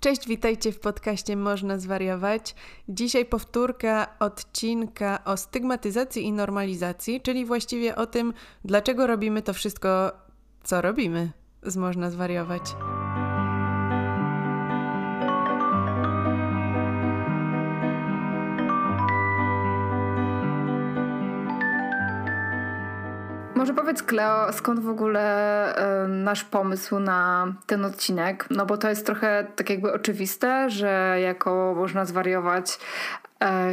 Cześć, witajcie w podcaście Można Zwariować. Dzisiaj powtórka odcinka o stygmatyzacji i normalizacji, czyli właściwie o tym, dlaczego robimy to wszystko, co robimy z Można Zwariować. Może powiedz, Kleo, skąd w ogóle y, nasz pomysł na ten odcinek? No bo to jest trochę tak jakby oczywiste, że jako można zwariować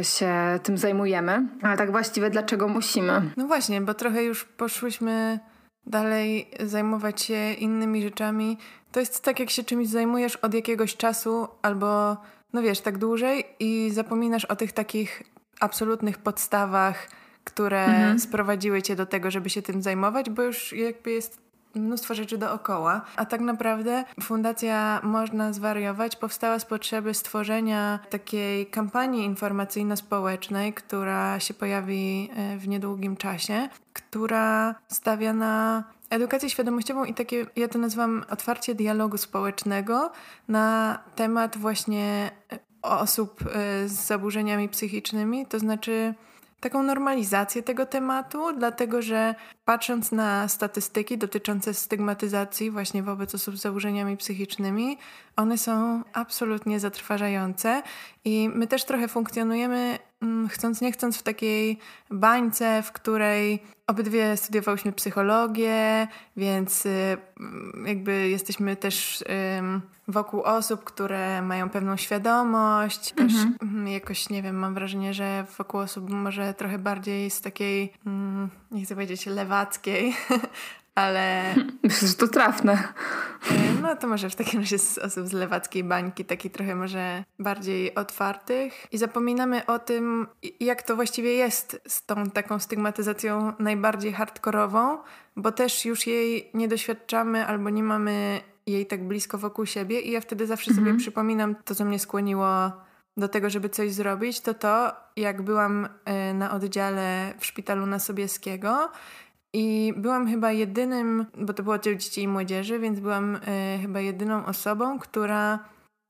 y, się tym zajmujemy, ale tak właściwie dlaczego musimy? No właśnie, bo trochę już poszłyśmy dalej zajmować się innymi rzeczami. To jest tak, jak się czymś zajmujesz od jakiegoś czasu albo, no wiesz, tak dłużej i zapominasz o tych takich absolutnych podstawach, które mhm. sprowadziły cię do tego, żeby się tym zajmować, bo już jakby jest mnóstwo rzeczy dookoła. A tak naprawdę Fundacja Można Zwariować powstała z potrzeby stworzenia takiej kampanii informacyjno-społecznej, która się pojawi e, w niedługim czasie, która stawia na edukację świadomościową i takie, ja to nazywam otwarcie dialogu społecznego na temat właśnie e, osób e, z zaburzeniami psychicznymi, to znaczy taką normalizację tego tematu, dlatego że patrząc na statystyki dotyczące stygmatyzacji właśnie wobec osób z zaburzeniami psychicznymi, one są absolutnie zatrważające i my też trochę funkcjonujemy Mm, chcąc nie chcąc w takiej bańce, w której obydwie studiowałyśmy psychologię, więc y, jakby jesteśmy też wokół osób, które mają pewną świadomość. Też mhm. Mm, jakoś, nie wiem, mam wrażenie, że wokół osób może trochę bardziej z takiej, nie chcę powiedzieć lewackiej, ale... Myślę, że to trafne. E, no to może w takim razie z osób z lewackiej bańki, taki trochę może bardziej otwartych. I zapominamy o tym, jak to właściwie jest z tą taką stygmatyzacją najbardziej hardkorową, bo też już jej nie doświadczamy albo nie mamy jej tak blisko wokół siebie i ja wtedy zawsze mhm. sobie przypominam to, co mnie skłoniło do tego, żeby coś zrobić, to to, jak byłam e, na oddziale w szpitalu na Sobieskiego i byłam chyba jedynym, bo to było oddział dzieci i młodzieży, więc byłam y, chyba jedyną osobą, która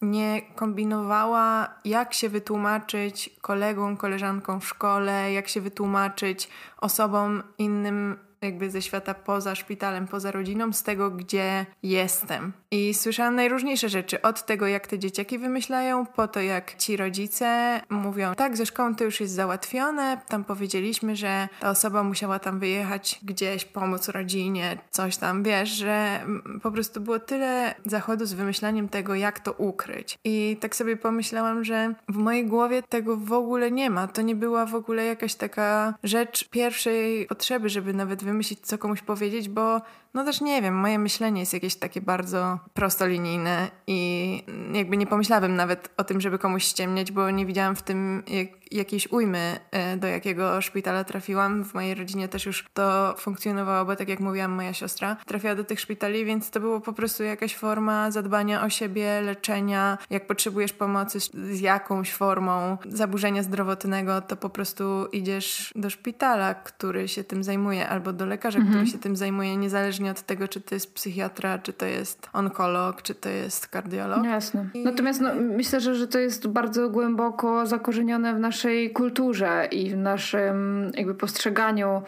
nie kombinowała, jak się wytłumaczyć kolegom, koleżankom w szkole, jak się wytłumaczyć osobom innym jakby ze świata poza szpitalem, poza rodziną, z tego, gdzie jestem. I słyszałam najróżniejsze rzeczy, od tego, jak te dzieciaki wymyślają, po to, jak ci rodzice mówią, tak, ze szkołą to już jest załatwione, tam powiedzieliśmy, że ta osoba musiała tam wyjechać gdzieś, pomóc rodzinie, coś tam, wiesz, że po prostu było tyle zachodu z wymyślaniem tego, jak to ukryć. I tak sobie pomyślałam, że w mojej głowie tego w ogóle nie ma. To nie była w ogóle jakaś taka rzecz pierwszej potrzeby, żeby nawet wymyślić, co komuś powiedzieć, bo no też nie wiem, moje myślenie jest jakieś takie bardzo prostolinijne i jakby nie pomyślałabym nawet o tym, żeby komuś ściemniać, bo nie widziałam w tym jak, jakiejś ujmy, e, do jakiego szpitala trafiłam. W mojej rodzinie też już to funkcjonowało, bo tak jak mówiłam, moja siostra trafiła do tych szpitali, więc to było po prostu jakaś forma zadbania o siebie, leczenia. Jak potrzebujesz pomocy z jakąś formą zaburzenia zdrowotnego, to po prostu idziesz do szpitala, który się tym zajmuje, albo do lekarza, mhm. który się tym zajmuje, niezależnie niezależnie od tego, czy to jest psychiatra, czy to jest onkolog, czy to jest kardiolog. Jasne. I... Natomiast no, myślę, że, że to jest bardzo głęboko zakorzenione w naszej kulturze i w naszym jakby postrzeganiu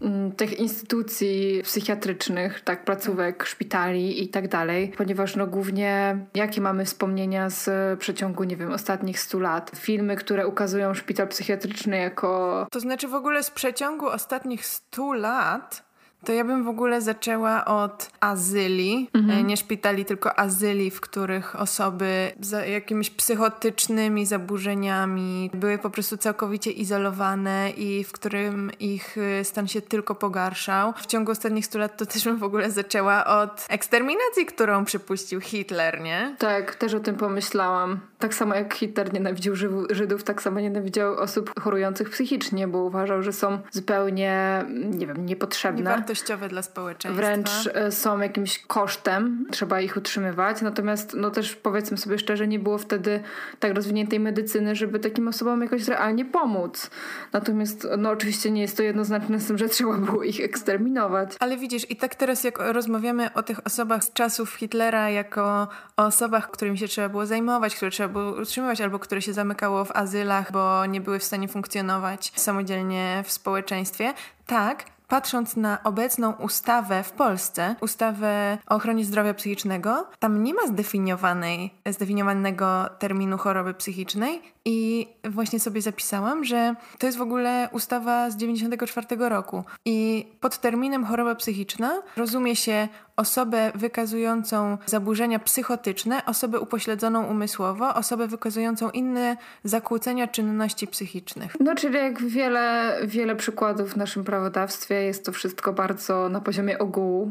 mm, tych instytucji psychiatrycznych, tak, placówek, szpitali i tak dalej, ponieważ no głównie jakie mamy wspomnienia z przeciągu, nie wiem, ostatnich stu lat? Filmy, które ukazują szpital psychiatryczny jako... To znaczy w ogóle z przeciągu ostatnich stu lat to ja bym w ogóle zaczęła od azyli, mhm. E, nie szpitali, tylko azyli, w których osoby z jakimiś psychotycznymi zaburzeniami były po prostu całkowicie izolowane i w którym ich e, stan się tylko pogarszał. W ciągu ostatnich stu lat to też bym w ogóle zaczęła od eksterminacji, którą przypuścił Hitler, nie? Tak, też o tym pomyślałam. Tak samo jak Hitler nienawidził Żydów, tak samo nienawidział osób chorujących psychicznie, bo uważał, że są zupełnie, nie wiem, niepotrzebne wartościowe dla społeczeństwa. Wręcz e, są jakimś kosztem, trzeba ich utrzymywać. Natomiast no też powiedzmy sobie szczerze, nie było wtedy tak rozwiniętej medycyny, żeby takim osobom jakoś realnie pomóc. Natomiast no oczywiście nie jest to jednoznaczne z tym, że trzeba było ich eksterminować. Ale widzisz, i tak teraz jak rozmawiamy o tych osobach z czasów Hitlera jako o osobach, którymi się trzeba było zajmować, które trzeba było utrzymywać, albo które się zamykało w azylach, bo nie były w stanie funkcjonować samodzielnie w społeczeństwie. Tak, patrząc na obecną ustawę w Polsce, ustawę o ochronie zdrowia psychicznego, tam nie ma zdefiniowanej, zdefiniowanego terminu choroby psychicznej i właśnie sobie zapisałam, że to jest w ogóle ustawa z 94 roku i pod terminem choroba psychiczna rozumie się osobę wykazującą zaburzenia psychotyczne, osobę upośledzoną umysłowo, osobę wykazującą inne zakłócenia czynności psychicznych. No, czyli jak wiele, wiele przykładów w naszym prawodawstwie, jest to wszystko bardzo na poziomie ogółu,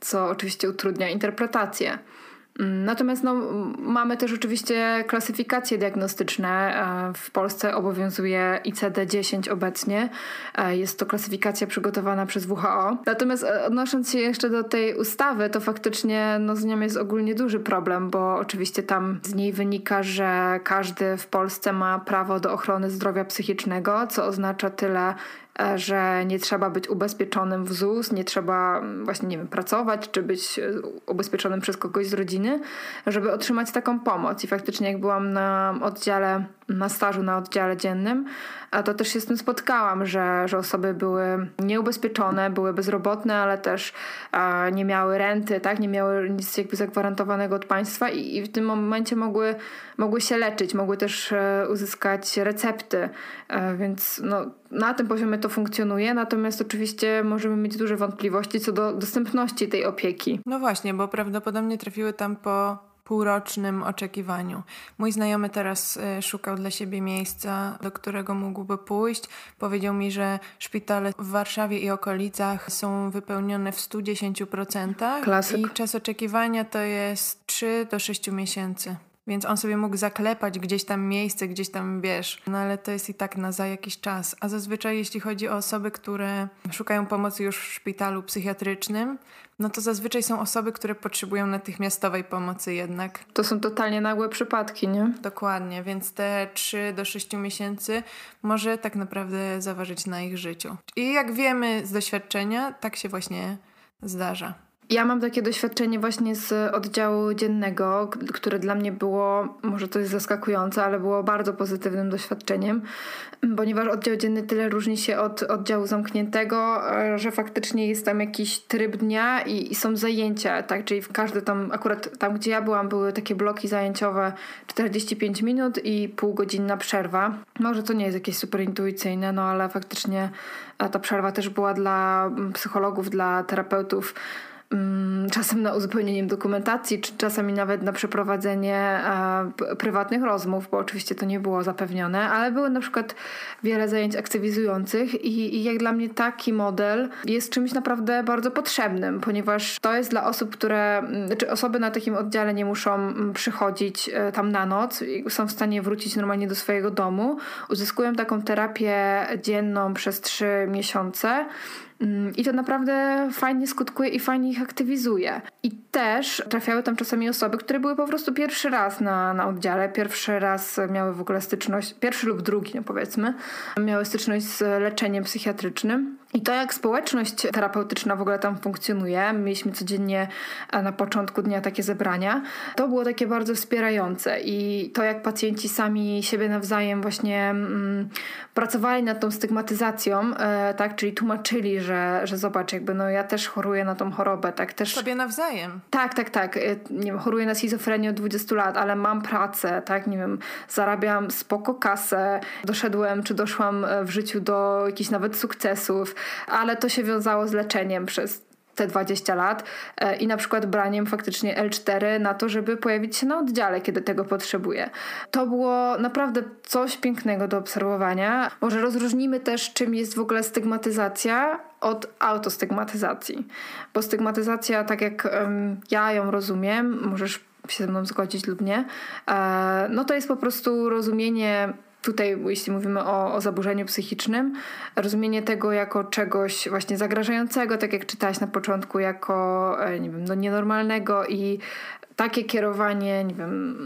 co oczywiście utrudnia interpretację. Natomiast no, mamy też oczywiście klasyfikacje diagnostyczne. E, w Polsce obowiązuje ICD-10 obecnie. E, jest to klasyfikacja przygotowana przez WHO. Natomiast e, odnosząc się jeszcze do tej ustawy, to faktycznie no, z nią jest ogólnie duży problem, bo oczywiście tam z niej wynika, że każdy w Polsce ma prawo do ochrony zdrowia psychicznego, co oznacza tyle, że nie trzeba być ubezpieczonym w ZUS, nie trzeba mm, właśnie, nie wiem, pracować czy być e, ubezpieczonym przez kogoś z rodziny, żeby otrzymać taką pomoc. I faktycznie jak byłam na oddziale, na stażu na oddziale dziennym, to też się z tym spotkałam, że, że osoby były nieubezpieczone, były bezrobotne, ale też nie miały renty, tak, nie miały nic jakby zagwarantowanego od państwa i, i w tym momencie mogły, mogły się leczyć, mogły też e, uzyskać recepty, więc no, na tym poziomie to funkcjonuje, natomiast oczywiście możemy mieć duże wątpliwości co do dostępności tej opieki. No właśnie, bo prawdopodobnie trafiły tam po półrocznym oczekiwaniu. Mój znajomy teraz y, szukał dla siebie miejsca, do którego mógłby pójść. Powiedział mi, że szpitale w Warszawie i okolicach są wypełnione w 110% Klasyk. i czas oczekiwania to jest 3 do 6 miesięcy. Więc on sobie mógł zaklepać gdzieś tam miejsce, gdzieś tam wiesz. No ale to jest i tak na za jakiś czas. A zazwyczaj, jeśli chodzi o osoby, które szukają pomocy już w szpitalu psychiatrycznym, no to zazwyczaj są osoby, które potrzebują natychmiastowej pomocy jednak. To są totalnie nagłe przypadki, nie? Dokładnie, więc te 3 do 6 miesięcy może tak naprawdę zaważyć na ich życiu. I jak wiemy z doświadczenia, tak się właśnie zdarza. Ja mam takie doświadczenie właśnie z oddziału dziennego, które dla mnie było, może to jest zaskakujące, ale było bardzo pozytywnym doświadczeniem, ponieważ oddział dzienny tyle różni się od oddziału zamkniętego, że faktycznie jest tam jakiś tryb dnia i, i są zajęcia, tak? Czyli w każdy tam, akurat tam gdzie ja byłam, były takie bloki zajęciowe 45 minut i półgodzinna przerwa. Może to nie jest jakieś super intuicyjne, no ale faktycznie ta przerwa też była dla psychologów, dla terapeutów czasem na uzupełnieniem dokumentacji, czy czasami nawet na przeprowadzenie e, prywatnych rozmów, bo oczywiście to nie było zapewnione, ale były na przykład wiele zajęć aktywizujących i, i jak dla mnie taki model jest czymś naprawdę bardzo potrzebnym, ponieważ to jest dla osób, które, czy znaczy osoby na takim oddziale nie muszą mm, przychodzić e, tam na noc są w stanie wrócić normalnie do swojego domu, uzyskują taką terapię dzienną przez trzy miesiące Mm, I to naprawdę fajnie skutkuje i fajnie ich aktywizuje. I też trafiały tam czasami osoby, które były po prostu pierwszy raz na, na oddziale, pierwszy raz miały w ogóle styczność, pierwszy lub drugi, no powiedzmy, miały styczność z leczeniem psychiatrycznym. I to, jak społeczność terapeutyczna w ogóle tam funkcjonuje, mieliśmy codziennie e, na początku dnia takie zebrania, to było takie bardzo wspierające. I to, jak pacjenci sami siebie nawzajem właśnie mm, pracowali nad tą stygmatyzacją, e, tak, czyli tłumaczyli, że, że zobacz, jakby no ja też choruję na tą chorobę, tak, też... Sobie nawzajem. Tak, tak, tak. E, nie wiem, choruję na schizofrenię od 20 lat, ale mam pracę, tak, nie wiem, zarabiam spoko kasę, doszedłem czy doszłam w życiu do jakichś nawet sukcesów, ale to się wiązało z leczeniem przez te 20 lat e, i na przykład braniem faktycznie L4 na to, żeby pojawić się na oddziale, kiedy tego potrzebuje. To było naprawdę coś pięknego do obserwowania. Może rozróżnimy też, czym jest w ogóle stygmatyzacja od autostygmatyzacji. Bo stygmatyzacja, tak jak um, ja ją rozumiem, możesz się ze mną zgodzić lub nie, e, no to jest po prostu rozumienie tutaj, jeśli mówimy o, o zaburzeniu psychicznym, rozumienie tego jako czegoś właśnie zagrażającego, tak jak czytałaś na początku, jako e, nie wiem, no nienormalnego i takie kierowanie, nie wiem,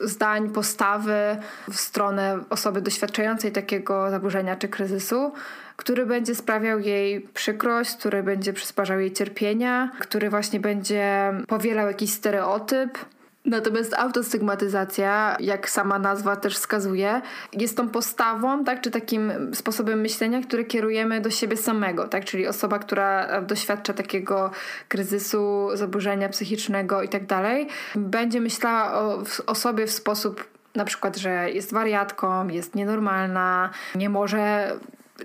zdań, postawy w stronę osoby doświadczającej takiego zaburzenia czy kryzysu, który będzie sprawiał jej przykrość, który będzie przysparzał jej cierpienia, który właśnie będzie powielał jakiś stereotyp Natomiast autostygmatyzacja, jak sama nazwa też wskazuje, jest tą postawą, tak, czy takim sposobem myślenia, który kierujemy do siebie samego, tak, czyli osoba, która doświadcza takiego kryzysu, zaburzenia psychicznego i tak dalej, będzie myślała o, o sobie w sposób na przykład, że jest wariatką, jest nienormalna, nie może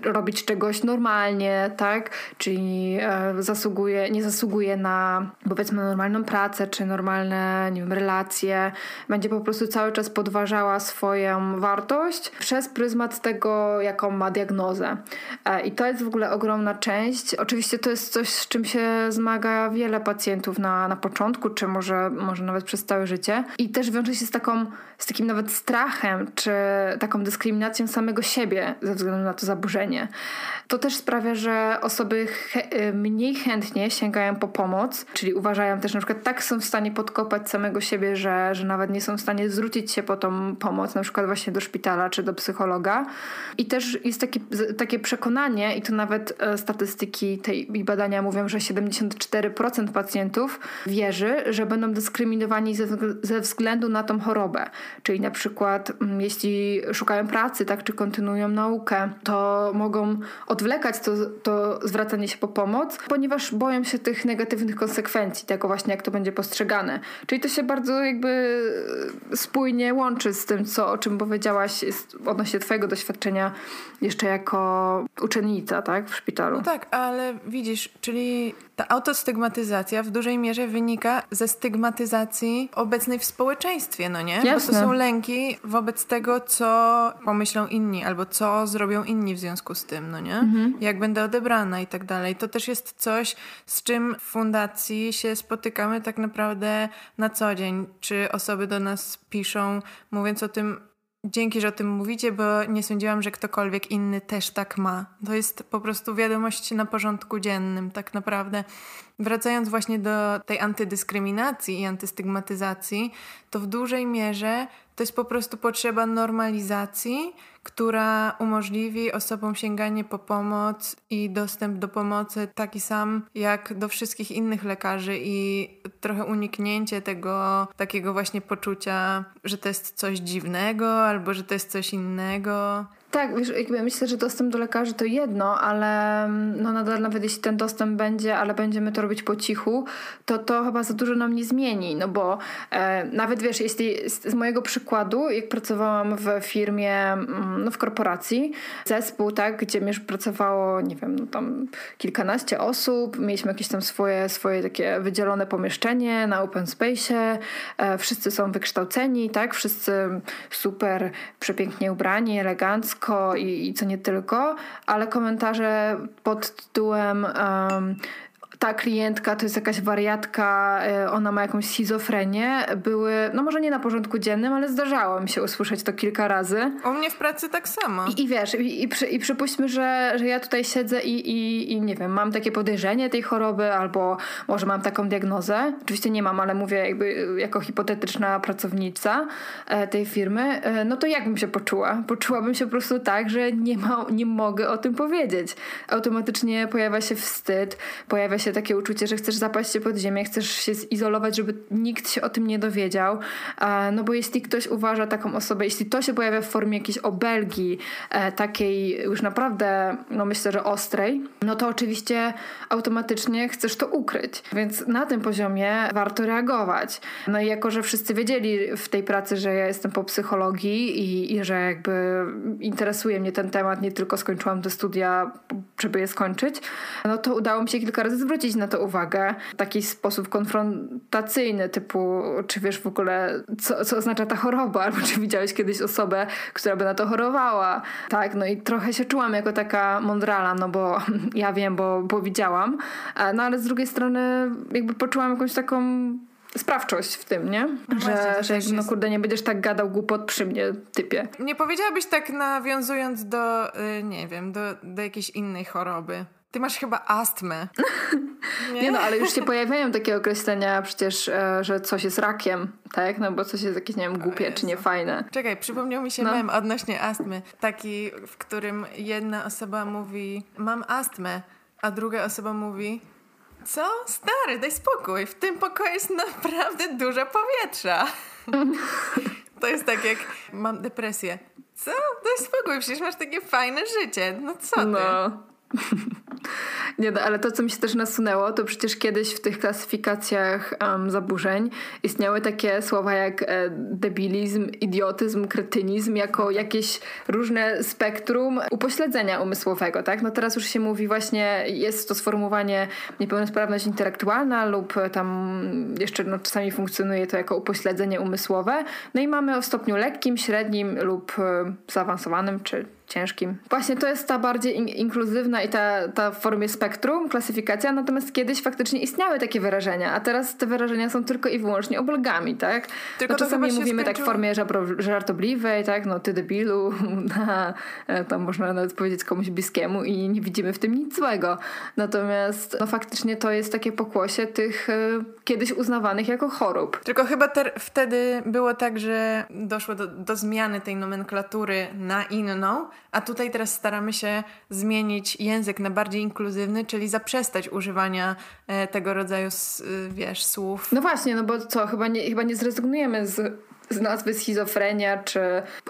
robić czegoś normalnie, tak? Czyli e, zasługuje, nie zasługuje na powiedzmy normalną pracę czy normalne nie wiem, relacje. Będzie po prostu cały czas podważała swoją wartość przez pryzmat tego, jaką ma diagnozę. E, I to jest w ogóle ogromna część. Oczywiście to jest coś, z czym się zmaga wiele pacjentów na, na początku, czy może, może nawet przez całe życie. I też wiąże się z, taką, z takim nawet strachem, czy taką dyskryminacją samego siebie ze względu na to zaburzenie to też sprawia, że osoby y, mniej chętnie sięgają po pomoc, czyli uważają też na przykład tak są w stanie podkopać samego siebie, że, że nawet nie są w stanie zwrócić się po tą pomoc, na przykład właśnie do szpitala czy do psychologa. I też jest takie, takie przekonanie, i to nawet e, statystyki tej badania mówią, że 74% pacjentów wierzy, że będą dyskryminowani ze, ze względu na tą chorobę. Czyli na przykład mm, jeśli szukają pracy, tak, czy kontynuują naukę, to mogą odwlekać to, to zwracanie się po pomoc, ponieważ boją się tych negatywnych konsekwencji, tego właśnie jak to będzie postrzegane. Czyli to się bardzo jakby spójnie łączy z tym, co, o czym powiedziałaś odnośnie twojego doświadczenia jeszcze jako uczennica, tak, w szpitalu. No tak, ale widzisz, czyli ta autostygmatyzacja w dużej mierze wynika ze stygmatyzacji obecnej w społeczeństwie, no nie? Jasne. Bo to są lęki wobec tego, co pomyślą inni albo co zrobią inni w związku z tym, no nie? Mhm. Jak będę odebrana i tak dalej. To też jest coś, z czym w fundacji się spotykamy tak naprawdę na co dzień. Czy osoby do nas piszą, mówiąc o tym, Dzięki, że o tym mówicie, bo nie sądziłam, że ktokolwiek inny też tak ma. To jest po prostu wiadomość na porządku dziennym, tak naprawdę. Wracając właśnie do tej antydyskryminacji i antystygmatyzacji, to w dużej mierze to jest po prostu potrzeba normalizacji, która umożliwi osobom sięganie po pomoc i dostęp do pomocy taki sam jak do wszystkich innych lekarzy i trochę uniknięcie tego takiego właśnie poczucia, że to jest coś dziwnego albo że to jest coś innego. Tak, wiesz, jakby myślę, że dostęp do lekarzy to jedno, ale mm, no nadal nawet jeśli ten dostęp będzie, ale będziemy to robić po cichu, to to chyba za dużo nam nie zmieni, no bo e, nawet wiesz, jeśli z, z, mojego przykładu, jak pracowałam w firmie, mm, no w korporacji, zespół, tak, gdzie już pracowało, nie wiem, no tam kilkanaście osób, mieliśmy jakieś tam swoje, swoje takie wydzielone pomieszczenie na open space, e, wszyscy są wykształceni, tak, wszyscy super przepięknie ubrani, elegancko, i, i co nie tylko, ale komentarze pod tytułem um, ta klientka to jest jakaś wariatka, e, ona ma jakąś schizofrenię, były, no może nie na porządku dziennym, ale zdarzało mi się usłyszeć to kilka razy. U mnie w pracy tak samo. I, i wiesz, i, i, przy, i przypuśćmy, że, że ja tutaj siedzę i, i, i nie wiem, mam takie podejrzenie tej choroby, albo może mam taką diagnozę. Oczywiście nie mam, ale mówię jakby jako hipotetyczna pracownica e, tej firmy. E, no to jak bym się poczuła? Poczułabym się po prostu tak, że nie, ma, nie mogę o tym powiedzieć. Automatycznie pojawia się wstyd, pojawia się takie uczucie, że chcesz zapaść się pod ziemię, chcesz się zizolować, żeby nikt się o tym nie dowiedział. No bo jeśli ktoś uważa taką osobę, jeśli to się pojawia w formie jakiejś obelgi, e, takiej już naprawdę, no myślę, że ostrej, no to oczywiście automatycznie chcesz to ukryć. Więc na tym poziomie warto reagować. No i jako, że wszyscy wiedzieli w tej pracy, że ja jestem po psychologii i, i że jakby interesuje mnie ten temat, nie tylko skończyłam te studia, żeby je skończyć, no to udało mi się kilka razy zwrócić zwrócić na to uwagę w taki sposób konfrontacyjny, typu czy wiesz w ogóle, co, co oznacza ta choroba, albo czy widziałeś kiedyś osobę, która by na to chorowała. Tak, no i trochę się czułam jako taka mądrala, no bo ja wiem, bo, bo widziałam, e, no ale z drugiej strony jakby poczułam jakąś taką sprawczość w tym, nie? No że, właśnie, że no kurde, nie będziesz tak gadał głupot przy mnie, typie. Nie powiedziałabyś tak nawiązując do, y, nie wiem, do, do jakiejś innej choroby. Ty masz chyba astmę. Nie? nie? no, ale już się pojawiają takie określenia przecież, e, że coś jest rakiem, tak? No bo coś jest jakieś, nie wiem, głupie czy niefajne. Czekaj, przypomniał mi się no. mem odnośnie astmy. Taki, w którym jedna osoba mówi, mam astmę, a druga osoba mówi, co? Stary, daj spokój. W tym pokoju jest naprawdę dużo powietrza. To jest tak jak mam depresję. Co? Daj spokój, przecież masz takie fajne życie. No co ty? No. Nie, no, ale to, co mi się też nasunęło, to przecież kiedyś w tych klasyfikacjach um, zaburzeń istniały takie słowa jak e, debilizm, idiotyzm, kretynizm, jako jakieś różne spektrum upośledzenia umysłowego, tak? No teraz już się mówi właśnie, jest to sformułowanie niepełnosprawność intelektualna lub tam jeszcze no, czasami funkcjonuje to jako upośledzenie umysłowe. No i mamy o stopniu lekkim, średnim lub e, zaawansowanym, czy ciężkim. Właśnie to jest ta bardziej in inkluzywna i ta, ta w formie spektrum klasyfikacja, natomiast kiedyś faktycznie istniały takie wyrażenia, a teraz te wyrażenia są tylko i wyłącznie obelgami, tak? Tylko no czasami mówimy skończyło... tak w formie żartobliwej, tak? No ty debilu, na, e, tam można nawet powiedzieć komuś bliskiemu i nie widzimy w tym nic złego. Natomiast no faktycznie to jest takie pokłosie tych y, kiedyś uznawanych jako chorób. Tylko chyba wtedy było tak, że doszło do, do zmiany tej nomenklatury na inną, a tutaj teraz staramy się zmienić język na bardziej inkluzywny, czyli zaprzestać używania e, tego rodzaju, wiesz, słów. No właśnie, no bo co, chyba nie, chyba nie zrezygnujemy z z nazwy schizofrenia czy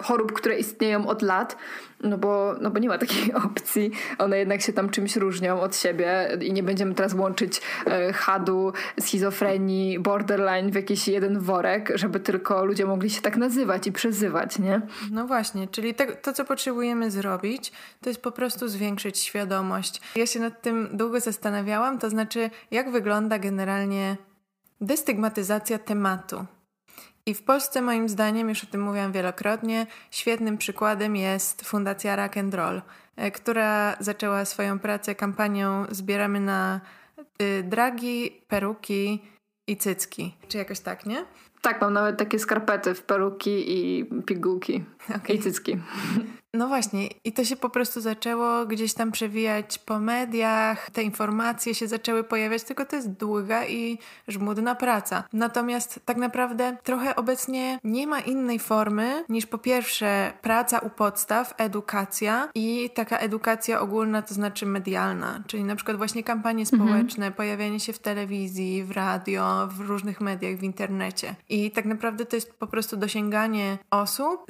chorób, które istnieją od lat, no bo, no bo nie ma takiej opcji. One jednak się tam czymś różnią od siebie i nie będziemy teraz łączyć e, hadu, schizofrenii, borderline w jakiś jeden worek, żeby tylko ludzie mogli się tak nazywać i przezywać, nie? No właśnie, czyli te, to, co potrzebujemy zrobić, to jest po prostu zwiększyć świadomość. Ja się nad tym długo zastanawiałam, to znaczy, jak wygląda generalnie destygmatyzacja tematu. I w Polsce, moim zdaniem, już o tym mówiłam wielokrotnie, świetnym przykładem jest Fundacja Rock and Roll, e, która zaczęła swoją pracę kampanią Zbieramy na y, dragi, peruki i cycki. Czy jakoś tak, nie? Tak, mam nawet takie skarpety w peruki i pigułki okay. i cycki. No właśnie, i to się po prostu zaczęło gdzieś tam przewijać po mediach, te informacje się zaczęły pojawiać, tylko to jest długa i żmudna praca. Natomiast tak naprawdę trochę obecnie nie ma innej formy niż po pierwsze praca u podstaw, edukacja i taka edukacja ogólna, to znaczy medialna, czyli na przykład właśnie kampanie mhm. społeczne, mhm. pojawianie się w telewizji, w radio, w różnych mediach, w internecie. I tak naprawdę to jest po prostu dosięganie osób,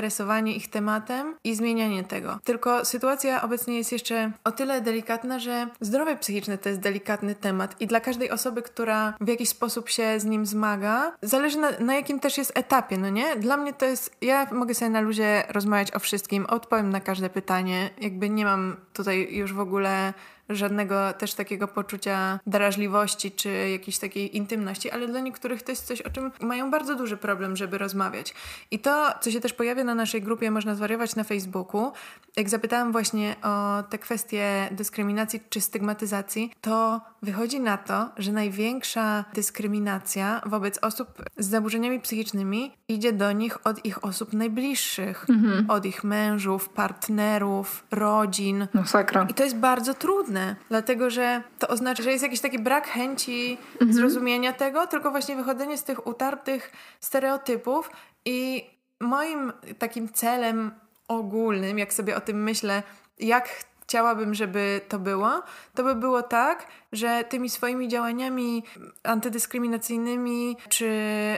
zainteresowanie ich tematem i zmienianie tego. Tylko sytuacja obecnie jest jeszcze o tyle delikatna, że zdrowie psychiczne to jest delikatny temat i dla każdej osoby, która w jakiś sposób się z nim zmaga, zależy na, na jakim też jest etapie, no nie? Dla mnie to jest, ja mogę sobie na luzie rozmawiać o wszystkim, odpowiem na każde pytanie, jakby nie mam tutaj już w ogóle żadnego też takiego poczucia drażliwości czy jakiejś takiej intymności, ale dla niektórych to jest coś, o czym mają bardzo duży problem, żeby rozmawiać. I to, co się też pojawia na naszej grupie Można Zwariować na Facebooku, jak zapytałam właśnie o te kwestie dyskryminacji czy stygmatyzacji, to wychodzi na to, że największa dyskryminacja wobec osób z zaburzeniami psychicznymi idzie do nich od ich osób najbliższych, mhm. od ich mężów, partnerów, rodzin. No sakra. I to jest bardzo trudne dlatego że to oznacza, że jest jakiś taki brak chęci mhm. zrozumienia tego, tylko właśnie wychodzenie z tych utartych stereotypów i moim takim celem ogólnym, jak sobie o tym myślę, jak chciałabym, żeby to było, to by było tak, że tymi swoimi działaniami antydyskryminacyjnymi czy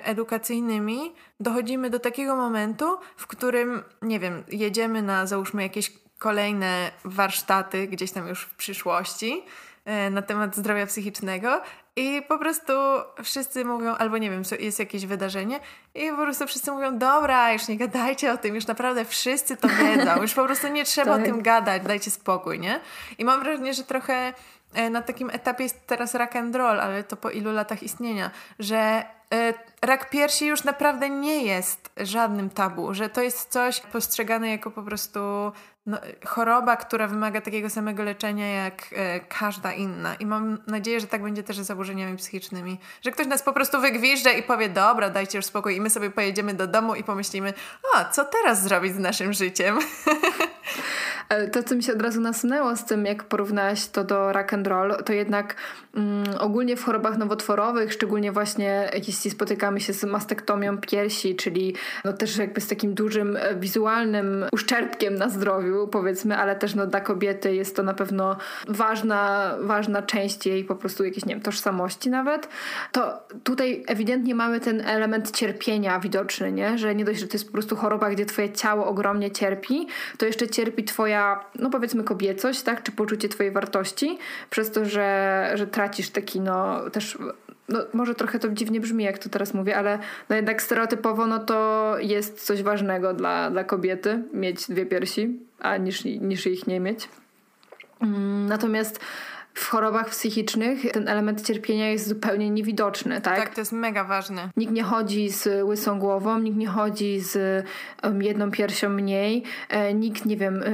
edukacyjnymi dochodzimy do takiego momentu, w którym, nie wiem, jedziemy na załóżmy jakieś kolejne warsztaty gdzieś tam już w przyszłości e, na temat zdrowia psychicznego i po prostu wszyscy mówią, albo nie wiem, jest jakieś wydarzenie i po prostu wszyscy mówią, dobra, już nie gadajcie o tym, już naprawdę wszyscy to wiedzą, już po prostu nie trzeba tak. o tym gadać, dajcie spokój, nie? I mam wrażenie, że trochę e, na takim etapie jest teraz rock and roll, ale to po ilu latach istnienia, że rak piersi już naprawdę nie jest żadnym tabu, że to jest coś postrzegane jako po prostu no, choroba, która wymaga takiego samego leczenia jak e, każda inna. I mam nadzieję, że tak będzie też z zaburzeniami psychicznymi. Że ktoś nas po prostu wygwiżdża i powie, dobra, dajcie już spokój i my sobie pojedziemy do domu i pomyślimy, o, co teraz zrobić z naszym życiem? To, co mi się od razu nasunęło z tym, jak porównałaś to do rock and roll, to jednak mm, ogólnie w chorobach nowotworowych, szczególnie właśnie jeśli spotykamy się z mastektomią piersi, czyli no też jakby z takim dużym e, wizualnym uszczerbkiem na zdrowiu, powiedzmy, ale też no dla kobiety jest to na pewno ważna, ważna część jej po prostu jakiejś, nie wiem, tożsamości nawet, to tutaj ewidentnie mamy ten element cierpienia widoczny, nie? Że nie dość, że to jest po prostu choroba, gdzie twoje ciało ogromnie cierpi, to jeszcze cierpi twoja no powiedzmy kobiecość, tak, czy poczucie twojej wartości, przez to, że, że tracisz taki, no też, no może trochę to dziwnie brzmi, jak to teraz mówię, ale no jednak stereotypowo, no to jest coś ważnego dla, dla kobiety, mieć dwie piersi, a niż, niż ich nie mieć. Mm, natomiast w chorobach psychicznych ten element cierpienia jest zupełnie niewidoczny, tak? Tak, to jest mega ważne. Nikt nie chodzi z łysą głową, nikt nie chodzi z jedną piersią mniej, e, nikt, nie wiem, e,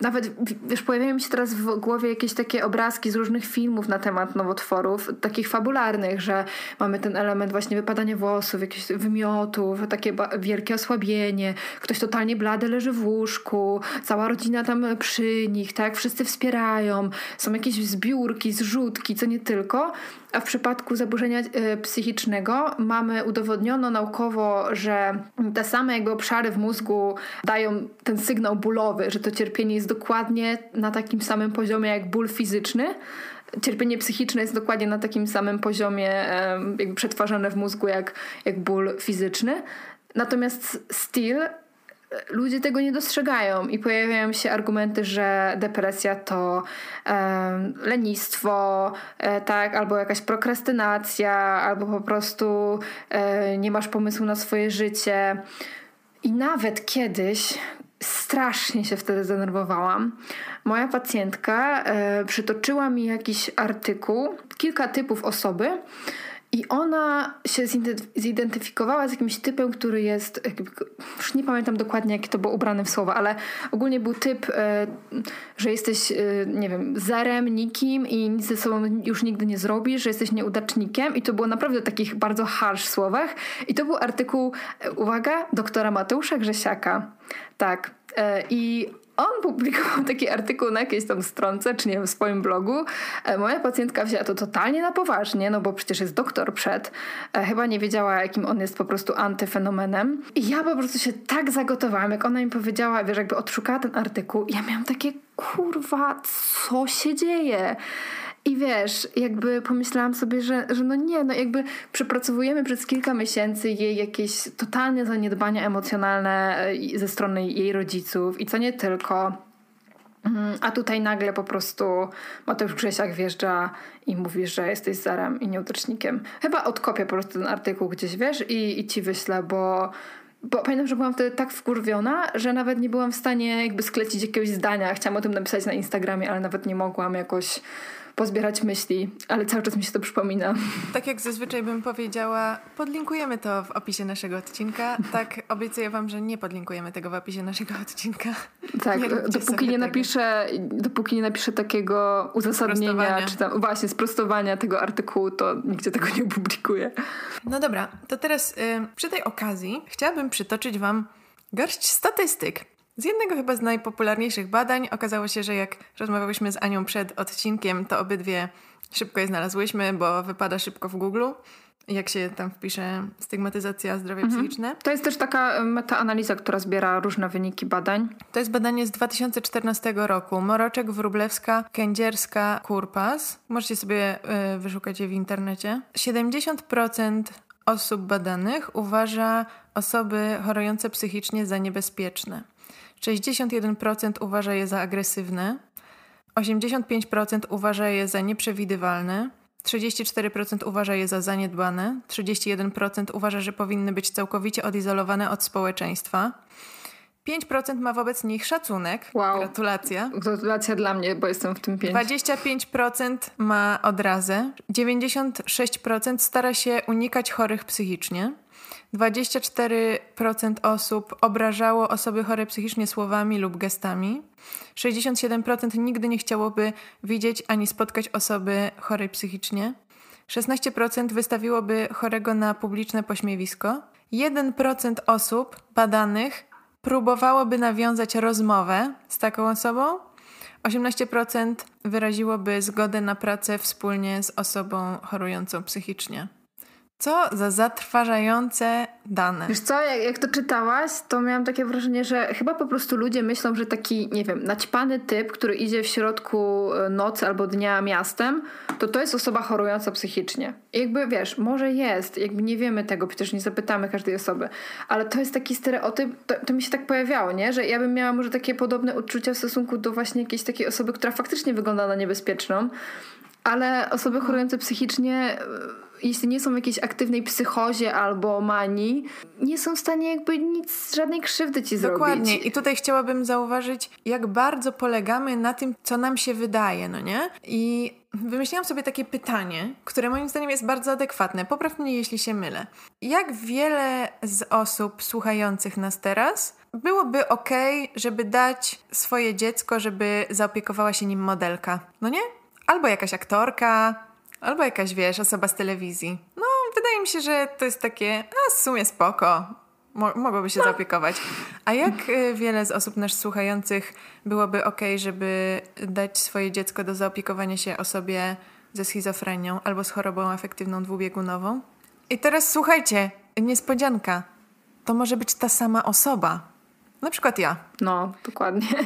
nawet, wiesz, pojawiają mi się teraz w głowie jakieś takie obrazki z różnych filmów na temat nowotworów, takich fabularnych, że mamy ten element właśnie wypadania włosów, jakichś wymiotów, takie wielkie osłabienie, ktoś totalnie blady leży w łóżku, cała rodzina tam przy nich, tak? Wszyscy wspierają, są jakieś zbiorki zbiórki, zrzutki, co nie tylko. A w przypadku zaburzenia e, psychicznego mamy udowodniono naukowo, że te same jakby obszary w mózgu dają ten sygnał bólowy, że to cierpienie jest dokładnie na takim samym poziomie jak ból fizyczny cierpienie psychiczne jest dokładnie na takim samym poziomie jakby przetwarzane w mózgu jak, jak ból fizyczny. Natomiast still ludzie tego nie dostrzegają i pojawiają się argumenty, że depresja to e, lenistwo, e, tak, albo jakaś prokrastynacja, albo po prostu e, nie masz pomysłu na swoje życie. I nawet kiedyś strasznie się wtedy zdenerwowałam. Moja pacjentka e, przytoczyła mi jakiś artykuł, kilka typów osoby, i ona się zidentyfikowała z jakimś typem, który jest, już nie pamiętam dokładnie, jakie to było ubrane w słowa, ale ogólnie był typ, e, że jesteś, e, nie wiem, zerem, nikim i nic ze sobą już nigdy nie zrobisz, że jesteś nieudacznikiem i to było naprawdę w takich bardzo harsh słowach. I to był artykuł, e, uwaga, doktora Mateusza Grzesiaka. Tak. I on publikował taki artykuł na jakiejś tam stronce, czy nie wiem, w swoim blogu. E, moja pacjentka wzięła to totalnie na poważnie, no bo przecież jest doktor przed. E, chyba nie wiedziała, jakim on jest po prostu antyfenomenem. I ja po prostu się tak zagotowałam, jak ona mi powiedziała, wiesz, jakby odszukała ten artykuł. Ja miałam takie, kurwa, co się dzieje? I wiesz, jakby pomyślałam sobie, że, że no nie, no jakby przepracowujemy przez kilka miesięcy jej jakieś totalne zaniedbania emocjonalne e, ze strony jej rodziców i co nie tylko. Mhm, a tutaj nagle po prostu Mateusz Grzesiak wjeżdża i mówi, że jesteś zarem i nieudacznikiem. Chyba odkopię po prostu ten artykuł gdzieś, wiesz, i, i ci wyślę, bo, bo pamiętam, że byłam wtedy tak wkurwiona, że nawet nie byłam w stanie jakby sklecić jakiegoś zdania. Chciałam o tym napisać na Instagramie, ale nawet nie mogłam jakoś pozbierać myśli, ale cały czas mi się to przypomina. Tak jak zazwyczaj bym powiedziała, podlinkujemy to w opisie naszego odcinka. Tak, obiecuję wam, że nie podlinkujemy tego w opisie naszego odcinka. Tak, nie dopóki nie, napiszę, dopóki nie napiszę takiego uzasadnienia, czy tam właśnie sprostowania tego artykułu, to nigdzie tego nie opublikuję. No dobra, to teraz y, przy tej okazji chciałabym przytoczyć wam garść statystyk z jednego chyba z najpopularniejszych badań okazało się, że jak rozmawiałyśmy z Anią przed odcinkiem, to obydwie szybko je znalazłyśmy, bo wypada szybko w Google. Jak się tam wpisze stygmatyzacja zdrowia mhm. psychiczne. To jest też taka metaanaliza, która zbiera różne wyniki badań. To jest badanie z 2014 roku. Moroczek, Wróblewska, Kędzierska, Kurpas. Możecie sobie y, wyszukać je w internecie. 70% osób badanych uważa osoby chorujące psychicznie za niebezpieczne. 61% uważa je za agresywne, 85% uważa je za nieprzewidywalne, 34% uważa je za zaniedbane, 31% uważa, że powinny być całkowicie odizolowane od społeczeństwa, 5% ma wobec nich szacunek. Wow. Gratulacja. Gratulacja dla mnie, bo jestem w tym 5. 25% ma odrazę. 96% stara się unikać chorych psychicznie. 24% osób obrażało osoby chore psychicznie słowami lub gestami. 67% nigdy nie chciałoby widzieć ani spotkać osoby chorej psychicznie. 16% wystawiłoby chorego na publiczne pośmiewisko. 1% osób badanych próbowałoby nawiązać rozmowę z taką osobą. 18% wyraziłoby zgodę na pracę wspólnie z osobą chorującą psychicznie. Co za zatrważające dane. Wiesz co, jak, jak, to czytałaś, to miałam takie wrażenie, że chyba po prostu ludzie myślą, że taki, nie wiem, naćpany typ, który idzie w środku e, nocy albo dnia miastem, to to jest osoba chorująca psychicznie. I jakby, wiesz, może jest, jakby nie wiemy tego, przecież nie zapytamy każdej osoby, ale to jest taki stereotyp, to, to mi się tak pojawiało, nie? Że ja bym miała może takie podobne odczucia w stosunku do właśnie jakiejś takiej osoby, która faktycznie wygląda na niebezpieczną, ale osoby chorujące psychicznie jeśli nie są w jakiejś aktywnej psychozie albo manii, nie są w stanie jakby nic, żadnej krzywdy ci zrobić. Dokładnie. I tutaj chciałabym zauważyć, jak bardzo polegamy na tym, co nam się wydaje, no nie? I wymyśliłam sobie takie pytanie, które moim zdaniem jest bardzo adekwatne. Popraw mnie, jeśli się mylę. Jak wiele z osób słuchających nas teraz byłoby ok, żeby dać swoje dziecko, żeby zaopiekowała się nim modelka? No nie? Albo jakaś aktorka, Albo jakaś, wiesz, osoba z telewizji. No, wydaje mi się, że to jest takie, a w sumie spoko. Mo mogłoby się no. zaopiekować. A jak y, wiele z osób nas słuchających byłoby ok, żeby dać swoje dziecko do zaopiekowania się osobie ze schizofrenią albo z chorobą afektywną dwubiegunową? I teraz słuchajcie, niespodzianka. To może być ta sama osoba. Na przykład ja. No, dokładnie.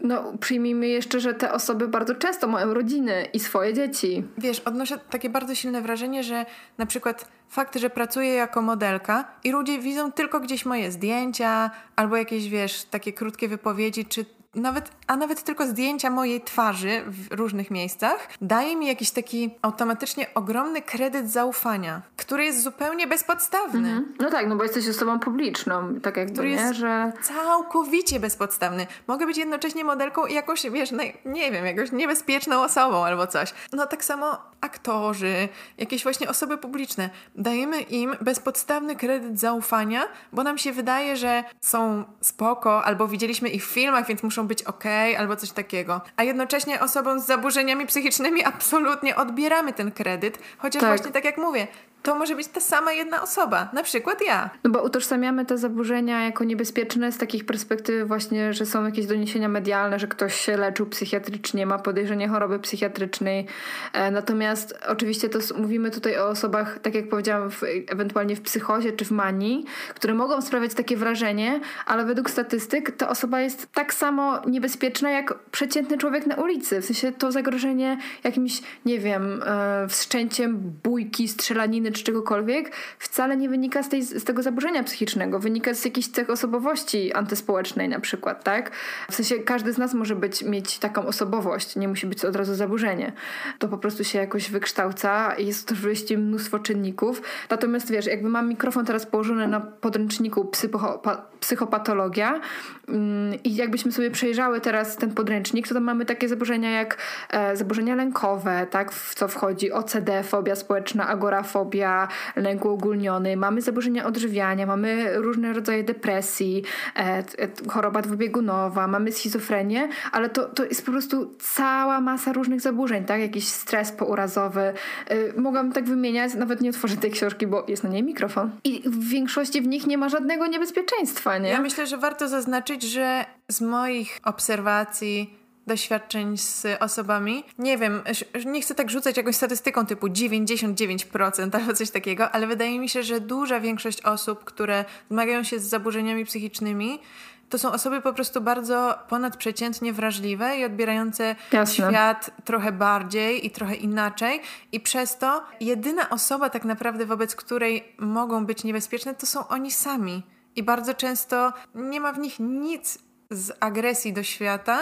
No, przyjmijmy jeszcze, że te osoby bardzo często mają rodziny i swoje dzieci. Wiesz, odnoszę takie bardzo silne wrażenie, że na przykład fakt, że pracuję jako modelka i ludzie widzą tylko gdzieś moje zdjęcia albo jakieś, wiesz, takie krótkie wypowiedzi, czy nawet, a nawet tylko zdjęcia mojej twarzy w różnych miejscach daje mi jakiś taki automatycznie ogromny kredyt zaufania, który jest zupełnie bezpodstawny. Mhm. No tak, no bo jesteś osobą publiczną, tak jak który nie, jest że... całkowicie bezpodstawny. Mogę być jednocześnie modelką i jakąś, wiesz, no, nie wiem, jakąś niebezpieczną osobą albo coś. No tak samo aktorzy, jakieś właśnie osoby publiczne. Dajemy im bezpodstawny kredyt zaufania, bo nam się wydaje, że są spoko, albo widzieliśmy ich w filmach, więc muszą być ok, albo coś takiego. A jednocześnie osobom z zaburzeniami psychicznymi absolutnie odbieramy ten kredyt, chociaż tak. właśnie tak jak mówię, to może być ta sama jedna osoba, na przykład ja. No bo utożsamiamy te zaburzenia jako niebezpieczne z takich perspektywy właśnie, że są jakieś doniesienia medialne, że ktoś się leczył psychiatrycznie, ma podejrzenie choroby psychiatrycznej. E, natomiast oczywiście to mówimy tutaj o osobach, tak jak powiedziałam, w, ewentualnie w psychozie czy w manii, które mogą sprawiać takie wrażenie, ale według statystyk ta osoba jest tak samo niebezpieczna jak przeciętny człowiek na ulicy. W sensie to zagrożenie jakimś, nie wiem, e, wszczęciem bójki, strzelaniny czy czegokolwiek, wcale nie wynika z, tej, z tego zaburzenia psychicznego. Wynika z jakiejś cech osobowości antyspołecznej na przykład, tak? W sensie każdy z nas może być, mieć taką osobowość, nie musi być od razu zaburzenie. To po prostu się jakoś wykształca i jest to oczywiście mnóstwo czynników. Natomiast wiesz, jakby mam mikrofon teraz położony na podręczniku psychopa psychopatologia mm, i jakbyśmy sobie przejrzały teraz ten podręcznik, to tam mamy takie zaburzenia jak e, zaburzenia lękowe, tak, w co wchodzi OCD, fobia społeczna, agorafobia, fobia, lęk uogólniony, mamy zaburzenia odżywiania, mamy różne rodzaje depresji, e, e, choroba dwubiegunowa, mamy schizofrenię, ale to, to jest po prostu cała masa różnych zaburzeń, tak? Jakiś stres pourazowy. E, mogłam tak wymieniać, nawet nie otworzę tej książki, bo jest na niej mikrofon. I w większości w nich nie ma żadnego niebezpieczeństwa, nie? Ja myślę, że warto zaznaczyć, że z moich obserwacji doświadczeń z osobami. Nie wiem, nie chcę tak rzucać jakąś statystyką typu 99% albo coś takiego, ale wydaje mi się, że duża większość osób, które zmagają się z zaburzeniami psychicznymi, to są osoby po prostu bardzo ponadprzeciętnie wrażliwe i odbierające Jasne. świat trochę bardziej i trochę inaczej. I przez to jedyna osoba tak naprawdę, wobec której mogą być niebezpieczne, to są oni sami. I bardzo często nie ma w nich nic z agresji do świata,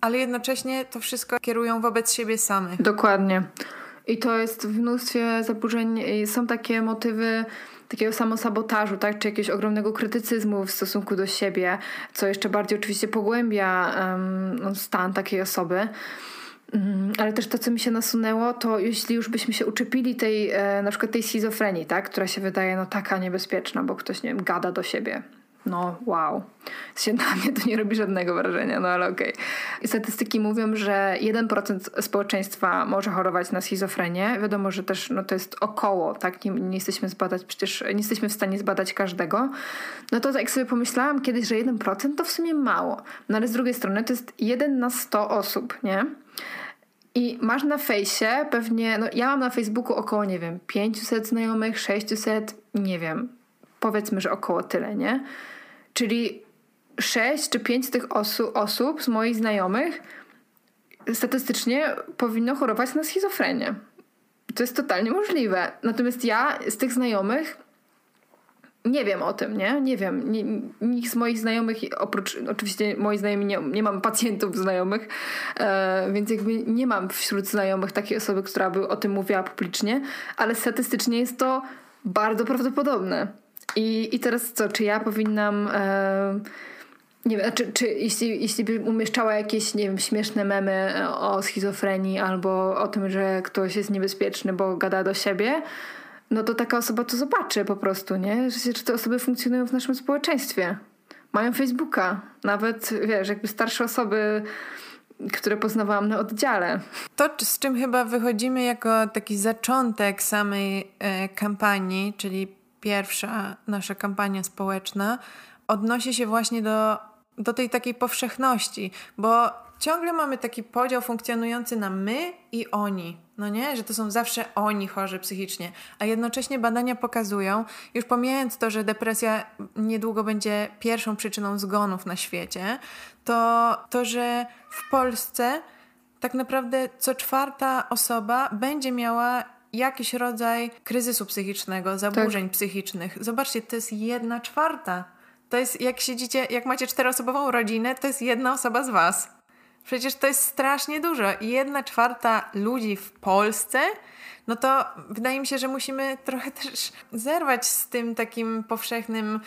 ale jednocześnie to wszystko kierują wobec siebie samych. Dokładnie. I to jest w mnóstwie zaburzeń, są takie motywy takiego samosabotażu, tak? czy jakiegoś ogromnego krytycyzmu w stosunku do siebie, co jeszcze bardziej oczywiście pogłębia um, stan takiej osoby. Mm, ale też to, co mi się nasunęło, to jeśli już byśmy się uczepili tej, e, na przykład tej schizofrenii, tak? która się wydaje no taka niebezpieczna, bo ktoś, nie wiem, gada do siebie. No wow. Się na mnie to nie robi żadnego wrażenia, no ale okej. Okay. Statystyki mówią, że 1% społeczeństwa może chorować na schizofrenię. Wiadomo, że też no, to jest około, tak? Nie, nie jesteśmy zbadać, przecież nie jesteśmy w stanie zbadać każdego. No to jak sobie pomyślałam kiedyś, że 1% to w sumie mało. No ale z drugiej strony to jest 1 na 100 osób, nie? I masz na fejsie pewnie, no ja mam na Facebooku około, nie wiem, 500 znajomych, 600, nie wiem, powiedzmy, że około tyle, nie? Czyli 6 czy 5 z tych osu- osób z moich znajomych statystycznie powinno chorować na schizofrenię. To jest totalnie możliwe. Natomiast ja z tych znajomych nie wiem o tym, nie? Nie wiem. Nikt z moich znajomych, oprócz, oczywiście moi znajomi, nie, nie mam pacjentów znajomych, e, więc jakby nie mam wśród znajomych takiej osoby, która by o tym mówiła publicznie, ale statystycznie jest to bardzo prawdopodobne. I, i teraz co, czy ja powinnam... E, nie wiem, czy, czy jeśli, jeśli by umieszczała jakieś, nie wiem, śmieszne memy o schizofrenii albo o tym, że ktoś jest niebezpieczny, bo gada do siebie, no to taka osoba to zobaczy po prostu, nie? Że, że te osoby funkcjonują w naszym społeczeństwie. Mają Facebooka. Nawet, wiesz, jakby starsze osoby, które poznawałam na oddziale. To, z czym chyba wychodzimy jako taki zaczątek samej e, kampanii, czyli pierwsza nasza kampania społeczna, odnosi się właśnie do, do tej takiej powszechności, bo ciągle mamy taki podział funkcjonujący na my i oni. No nie, że to są zawsze oni chorzy psychicznie, a jednocześnie badania pokazują, już pomijając to, że depresja niedługo będzie pierwszą przyczyną zgonów na świecie, to to, że w Polsce tak naprawdę co czwarta osoba będzie miała jakiś rodzaj kryzysu psychicznego, zaburzeń tak. psychicznych. Zobaczcie, to jest jedna czwarta. To jest, jak siedzicie, jak macie czteroosobową rodzinę, to jest jedna osoba z was. Przecież to jest strasznie dużo. Jedna czwarta ludzi w Polsce, no to wydaje mi się, że musimy trochę też zerwać z tym takim powszechnym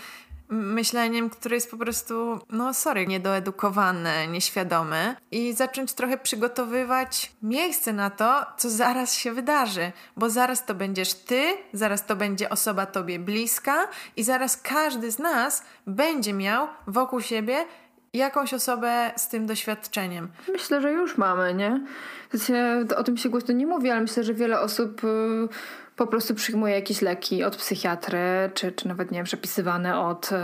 myśleniem, które jest po prostu, no sorry, niedoedukowane, nieświadome i zacząć trochę przygotowywać miejsce na to, co zaraz się wydarzy, bo zaraz to będziesz ty, zaraz to będzie osoba tobie bliska i zaraz każdy z nas będzie miał wokół siebie jakąś osobę z tym doświadczeniem. Myślę, że już mamy, nie? O tym się głośno nie mówi, ale myślę, że wiele osób y, po prostu przyjmuje jakieś leki od psychiatry, czy, czy nawet, nie wiem, przepisywane od y,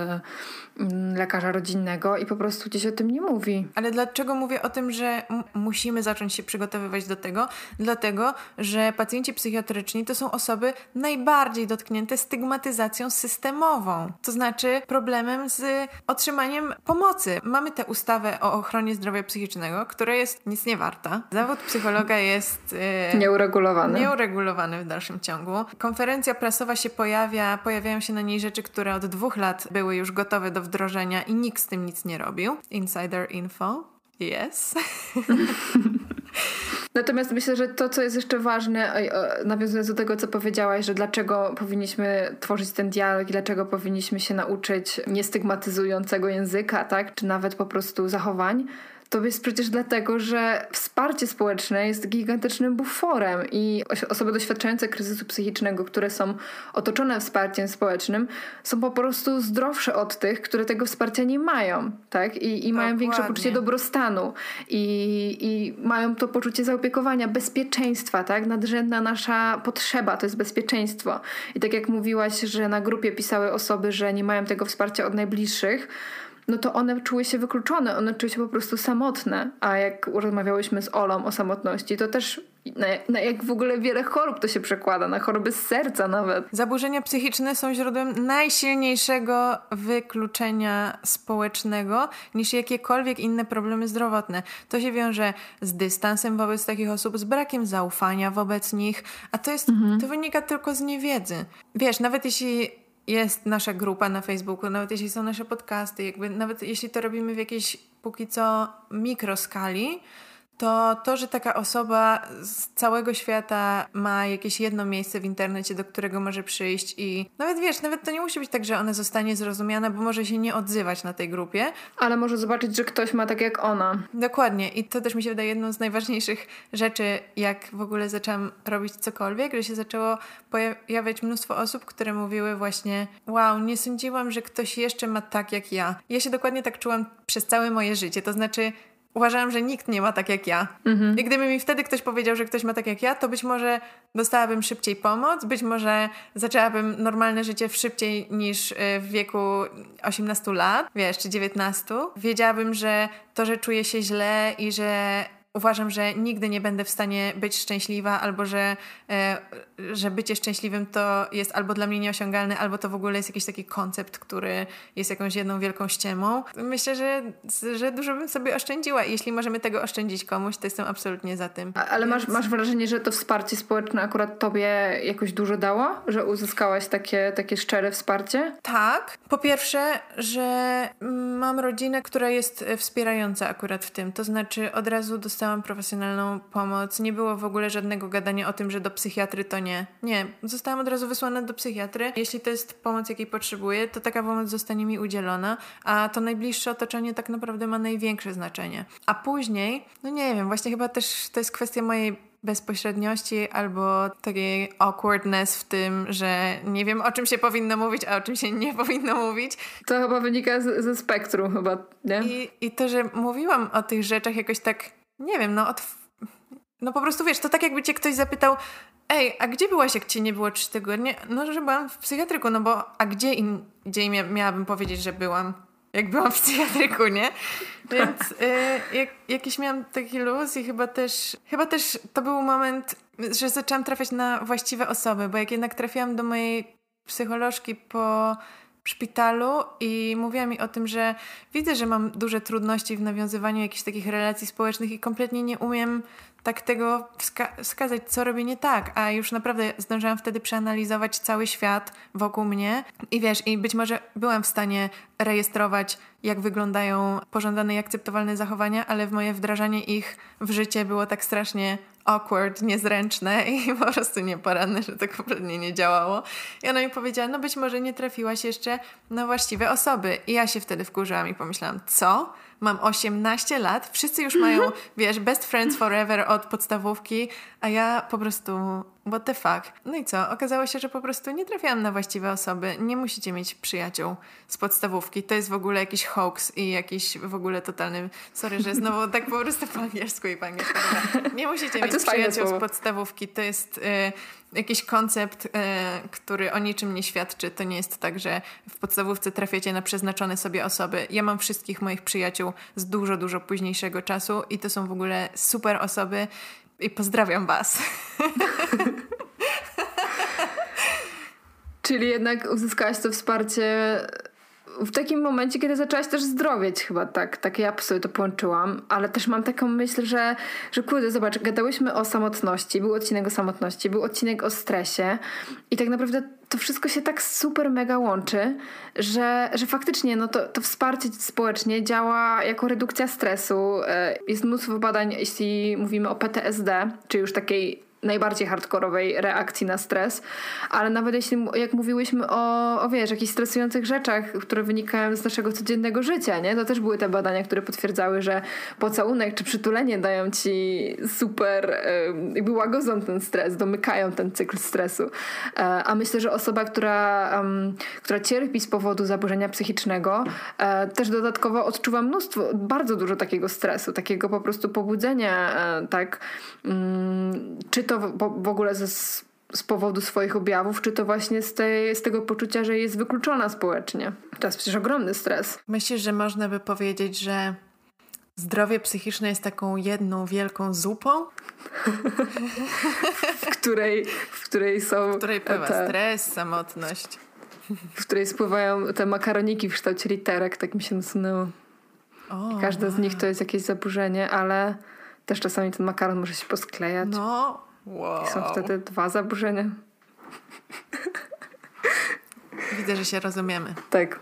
lekarza rodzinnego i po prostu gdzieś o tym nie mówi. Ale dlaczego mówię o tym, że musimy zacząć się przygotowywać do tego? Dlatego, że pacjenci psychiatryczni to są osoby najbardziej dotknięte stygmatyzacją systemową, to znaczy problemem z otrzymaniem pomocy. Mamy tę ustawę o ochronie zdrowia psychicznego, która jest nic nie warta. Zawód psychologa jest yy, nieuregulowany. nieuregulowany w dalszym ciągu. Konferencja prasowa się pojawia, pojawiają się na niej rzeczy, które od dwóch lat były już gotowe do wdrożenia i nikt z tym nic nie robił. Insider info. Yes. Natomiast myślę, że to, co jest jeszcze ważne, nawiązując do tego, co powiedziałaś, że dlaczego powinniśmy tworzyć ten dialog i dlaczego powinniśmy się nauczyć niestygmatyzującego języka, tak? Czy nawet po prostu zachowań, to jest przecież dlatego, że wsparcie społeczne jest gigantycznym buforem i osoby doświadczające kryzysu psychicznego, które są otoczone wsparciem społecznym, są po prostu zdrowsze od tych, które tego wsparcia nie mają, tak? I, i mają większe poczucie dobrostanu i, i mają to poczucie zaopiekowania, bezpieczeństwa, tak? Nadrzędna nasza potrzeba to jest bezpieczeństwo. I tak jak mówiłaś, że na grupie pisały osoby, że nie mają tego wsparcia od najbliższych, no to one czuły się wykluczone, one czuły się po prostu samotne. A jak rozmawiałyśmy z Olą o samotności, to też na, na, jak w ogóle wiele chorób to się przekłada, na choroby z serca nawet. Zaburzenia psychiczne są źródłem najsilniejszego wykluczenia społecznego niż jakiekolwiek inne problemy zdrowotne. To się wiąże z dystansem wobec takich osób, z brakiem zaufania wobec nich, a to jest, mhm. to wynika tylko z niewiedzy. Wiesz, nawet jeśli jest nasza grupa na Facebooku, nawet jeśli są nasze podcasty, jakby nawet jeśli to robimy w jakiejś póki co mikroskali, to to, że taka osoba z całego świata ma jakieś jedno miejsce w internecie, do którego może przyjść i nawet wiesz, nawet to nie musi być tak, że ona zostanie zrozumiana, bo może się nie odzywać na tej grupie. Ale może zobaczyć, że ktoś ma tak jak ona. Dokładnie. I to też mi się wydaje jedną z najważniejszych rzeczy, jak w ogóle zaczęłam robić cokolwiek, że się zaczęło pojawiać mnóstwo osób, które mówiły właśnie wow, nie sądziłam, że ktoś jeszcze ma tak jak ja. Ja się dokładnie tak czułam przez całe moje życie. To znaczy uważałam, że nikt nie ma tak jak ja. Mhm. I gdyby mi wtedy ktoś powiedział, że ktoś ma tak jak ja, to być może dostałabym szybciej pomoc, być może zaczęłabym normalne życie szybciej niż y, w wieku 18 lat, wiesz, czy 19. Wiedziałabym, że to, że czuję się źle i że uważam, że nigdy nie będę w stanie być szczęśliwa, albo że, e, że bycie szczęśliwym to jest albo dla mnie nieosiągalne, albo to w ogóle jest jakiś taki koncept, który jest jakąś jedną wielką ściemą. Myślę, że, że dużo bym sobie oszczędziła i jeśli możemy tego oszczędzić komuś, to jestem absolutnie za tym. Ale Więc... masz, masz wrażenie, że to wsparcie społeczne akurat tobie jakoś dużo dało? Że uzyskałaś takie, takie szczere wsparcie? Tak. Po pierwsze, że mam rodzinę, która jest wspierająca akurat w tym. To znaczy od razu dostałam dostałam profesjonalną pomoc. Nie było w ogóle żadnego gadania o tym, że do psychiatry to nie. Nie, zostałam od razu wysłana do psychiatry. Jeśli to jest pomoc, jakiej potrzebuję, to taka pomoc zostanie mi udzielona, a to najbliższe otoczenie tak naprawdę ma największe znaczenie. A później, no nie wiem, właśnie chyba też to jest kwestia mojej bezpośredniości albo takiej awkwardness w tym, że nie wiem o czym się powinno mówić, a o czym się nie powinno mówić. To chyba wynika z, ze spektrum chyba, nie? I, I to, że mówiłam o tych rzeczach jakoś tak nie wiem, no, od... no po prostu wiesz, to tak jakby cię ktoś zapytał, ej, a gdzie byłaś, jak cię nie było trzy tygodnie? No, że byłam w psychiatryku, no bo a gdzie indziej mia miałabym powiedzieć, że byłam? Jak byłam w psychiatryku, nie? Więc y, jak, jakiś miałam taki luz i chyba też, chyba też to był moment, że zaczęłam trafiać na właściwe osoby, bo jak jednak trafiłam do mojej psycholożki po szpitalu i mówiła mi o tym, że widzę, że mam duże trudności w nawiązywaniu jakichś takich relacji społecznych i kompletnie nie umiem tak tego wska wskazać, co robię nie tak, a już naprawdę zdążyłam wtedy przeanalizować cały świat wokół mnie i wiesz, i być może byłam w stanie rejestrować, jak wyglądają pożądane i akceptowalne zachowania, ale w moje wdrażanie ich w życie było tak strasznie awkward, niezręczne i po prostu nieporadne, że to kompletnie nie działało. I ona mi powiedziała, no być może nie trafiłaś jeszcze na właściwe osoby. I ja się wtedy wkurzyłam i pomyślałam, co? Mam 18 lat, wszyscy już mają, wiesz, best friends forever od podstawówki, a ja po prostu what the fuck. No i co? Okazało się, że po prostu nie trafiałam na właściwe osoby. Nie musicie mieć przyjaciół z podstawówki. To jest w ogóle jakiś hoax i jakiś w ogóle totalny... Sorry, że znowu tak po prostu po angielsku i po angielsku. Nie musicie mieć przyjaciół z podstawówki. To jest... Y jakiś koncept, y, który o niczym nie świadczy. To nie jest tak, że w podstawówce trafiacie na przeznaczone sobie osoby. Ja mam wszystkich moich przyjaciół z dużo, dużo późniejszego czasu i to są w ogóle super osoby i pozdrawiam Was. Czyli jednak uzyskałaś to wsparcie w takim momencie, kiedy zaczęłaś też zdrowieć chyba tak, tak ja sobie to połączyłam, ale też mam taką myśl, że, że kurde, zobacz, gadałyśmy o samotności, był odcinek o samotności, był odcinek o stresie i tak naprawdę to wszystko się tak super mega łączy, że, że faktycznie no to, to wsparcie społecznie działa jako redukcja stresu. E, jest mnóstwo badań, jeśli mówimy o PTSD, czy już takiej najbardziej hardkorowej reakcji na stres, ale nawet jeśli, jak mówiłyśmy o, o wiesz, jakichś stresujących rzeczach, które wynikają z naszego codziennego życia, nie? To też były te badania, które potwierdzały, że pocałunek czy przytulenie dają ci super, jakby łagodzą ten stres, domykają ten cykl stresu. E, a myślę, że osoba, która, która cierpi z powodu zaburzenia psychicznego, e, też dodatkowo odczuwa mnóstwo, bardzo dużo takiego stresu, takiego po prostu pobudzenia, e, tak, mm, czy to w, w ogóle ze, z powodu swoich objawów, czy to właśnie z, tej, z tego poczucia, że jest wykluczona społecznie. To jest przecież ogromny stres. Myślisz, że można by powiedzieć, że zdrowie psychiczne jest taką jedną wielką zupą? w, której, w której są. W której pływa te, stres, samotność. W której spływają te makaroniki w kształcie literek, tak mi się nasunęło. O, Każda z nich to jest jakieś zaburzenie, ale też czasami ten makaron może się posklejać. No, wow. I są wtedy dwa zaburzenia. Widzę, że się rozumiemy. Tak.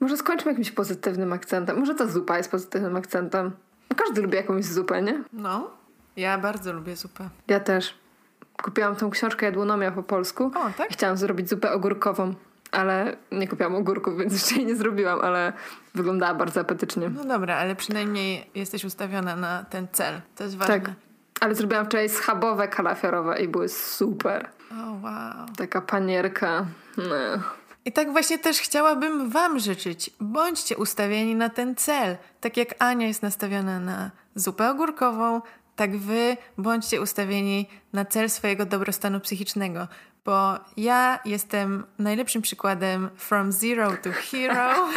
Może skończmy jakimś pozytywnym akcentem. Może ta zupa jest pozytywnym akcentem. Każdy lubi jakąś zupę, nie? No. Ja bardzo lubię zupę. Ja też. Kupiłam tą książkę Jadłonomia po polsku. O, tak? Chciałam zrobić zupę ogórkową, ale nie kupiłam ogórków, więc jeszcze jej nie zrobiłam, ale wyglądała bardzo apetycznie. No dobra, ale przynajmniej jesteś ustawiona na ten cel. To jest ważne. Tak. Ale zrobiłam wczoraj schabowe kalafiorowe i były super. O, wow. Taka panierka. No. I tak właśnie też chciałabym Wam życzyć. Bądźcie ustawieni na ten cel. Tak jak Ania jest nastawiona na zupę ogórkową, tak Wy bądźcie ustawieni na cel swojego dobrostanu psychicznego. Bo ja jestem najlepszym przykładem from zero to hero.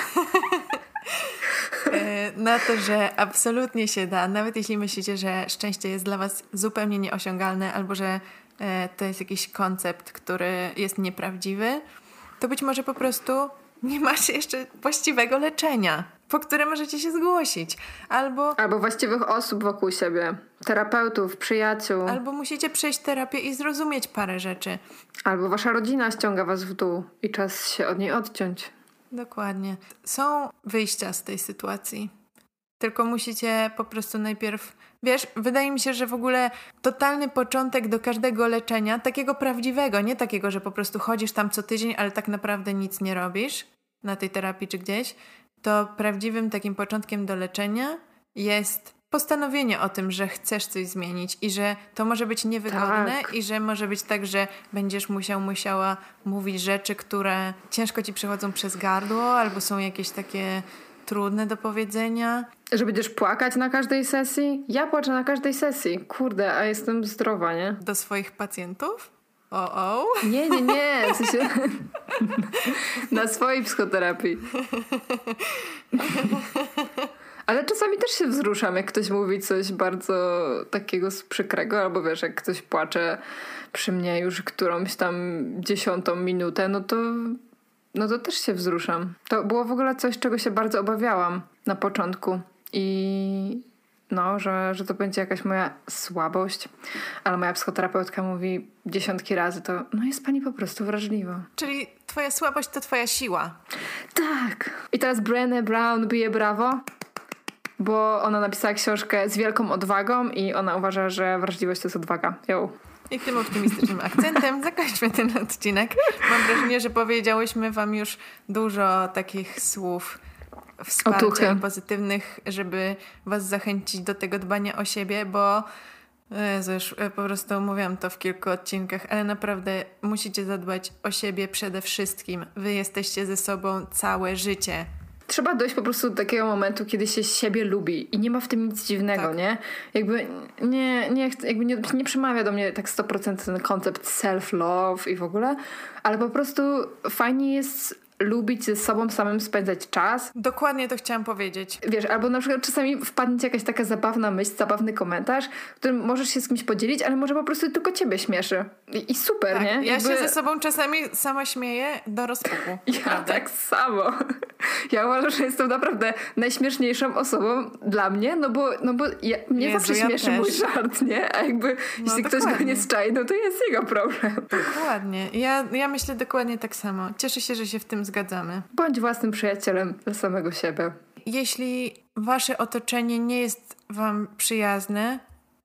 E, na to, że absolutnie się da, nawet jeśli myślicie, że szczęście jest dla Was zupełnie nieosiągalne, albo że e, to jest jakiś koncept, który jest nieprawdziwy, to być może po prostu nie macie jeszcze właściwego leczenia, po które możecie się zgłosić. Albo, Albo właściwych osób wokół siebie. Terapeutów, przyjaciół. albo musicie przejść terapię i zrozumieć parę rzeczy. Albo wasza rodzina ściąga was w dół i czas się od niej odciąć. Dokładnie. Są wyjścia z tej sytuacji. Tylko musicie po prostu najpierw. Wiesz, wydaje mi się, że w ogóle totalny początek do każdego leczenia, takiego prawdziwego, nie takiego, że po prostu chodzisz tam co tydzień, ale tak naprawdę nic nie robisz na tej terapii czy gdzieś, to prawdziwym takim początkiem do leczenia jest postanowienie o tym, że chcesz coś zmienić i że to może być niewygodne Tak. i że może być tak, że będziesz musiał, musiała mówić rzeczy, które ciężko ci przechodzą przez gardło albo są jakieś takie trudne do powiedzenia. Że będziesz płakać na każdej sesji? Ja płaczę na każdej sesji. Kurde, a jestem zdrowa, nie? Do swoich pacjentów? O, o. Nie, nie, nie. W sensie... na swojej psychoterapii. Ale czasami też się wzruszam, jak ktoś mówi coś bardzo takiego przykrego, albo wiesz, jak ktoś płacze przy mnie już którąś tam dziesiątą minutę, no to, no to też się wzruszam. To było w ogóle coś, czego się bardzo obawiałam na początku i no, że, że to będzie jakaś moja słabość, ale moja psychoterapeutka mówi dziesiątki razy to, no jest pani po prostu wrażliwa. Czyli twoja słabość to twoja siła. Tak. I teraz Brené Brown bije brawo, bo ona napisała książkę z wielką odwagą i ona uważa, że wrażliwość to jest odwaga. Yo. I tym optymistycznym akcentem zakończmy ten odcinek. Mam wrażenie, że powiedziałyśmy wam już dużo takich słów wsparcia Otuchy. i pozytywnych, żeby was zachęcić do tego dbania o siebie, bo Jezu, już e, po prostu mówiłam to w kilku odcinkach, ale naprawdę musicie zadbać o siebie przede wszystkim. Wy jesteście ze sobą całe życie. Trzeba dojść po prostu do takiego momentu, kiedy się siebie lubi i nie ma w tym nic dziwnego, Tak. nie? Jakby nie, nie, jakby nie, nie przemawia do mnie tak 100% ten koncept self-love i w ogóle, ale po prostu fajnie jest lubić ze sobą samym spędzać czas, Dokładnie to chciałam powiedzieć. Wiesz, albo na przykład czasami wpadnie ci jakaś taka zabawna myśl, zabawny komentarz, którym możesz się z kimś podzielić, ale może po prostu tylko ciebie śmieszy. I, i super, Tak, nie? ja Jakby- się ze sobą czasami sama śmieję do rozpuku. Ja tak samo. Ja uważam, że jestem naprawdę najśmieszniejszą osobą dla mnie, no bo, no bo ja, mnie Jezu, zawsze ja śmieszy też. mój żart, nie? A jakby jeśli ktoś go dokładnie. nie zczai, no to jest jego problem. Dokładnie. Ja, ja myślę dokładnie tak samo. Cieszę się, że się w tym zgadzamy. Bądź własnym przyjacielem dla samego siebie. Jeśli wasze otoczenie nie jest wam przyjazne,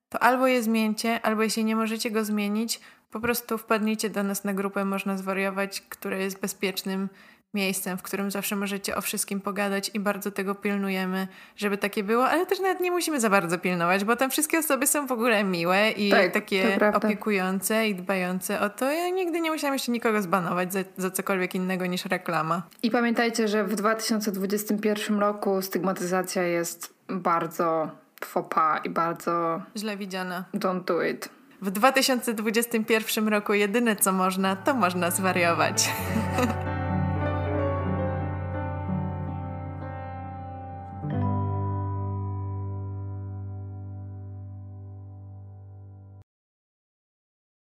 to albo je zmieńcie, albo jeśli nie możecie go zmienić, po prostu wpadnijcie do nas na grupę Można Zwariować, która jest bezpiecznym miejscem, w którym zawsze możecie o wszystkim pogadać i bardzo tego pilnujemy, żeby takie było, ale też nawet nie musimy za bardzo pilnować, bo tam wszystkie osoby są w ogóle miłe i Tak, takie opiekujące i dbające o to. Ja nigdy nie musiałam jeszcze nikogo zbanować za, za cokolwiek innego niż reklama. I pamiętajcie, że w 2021 roku stygmatyzacja jest bardzo pas i bardzo Źle widziana. don't do it. W 2021 roku jedyne co można, to można zwariować.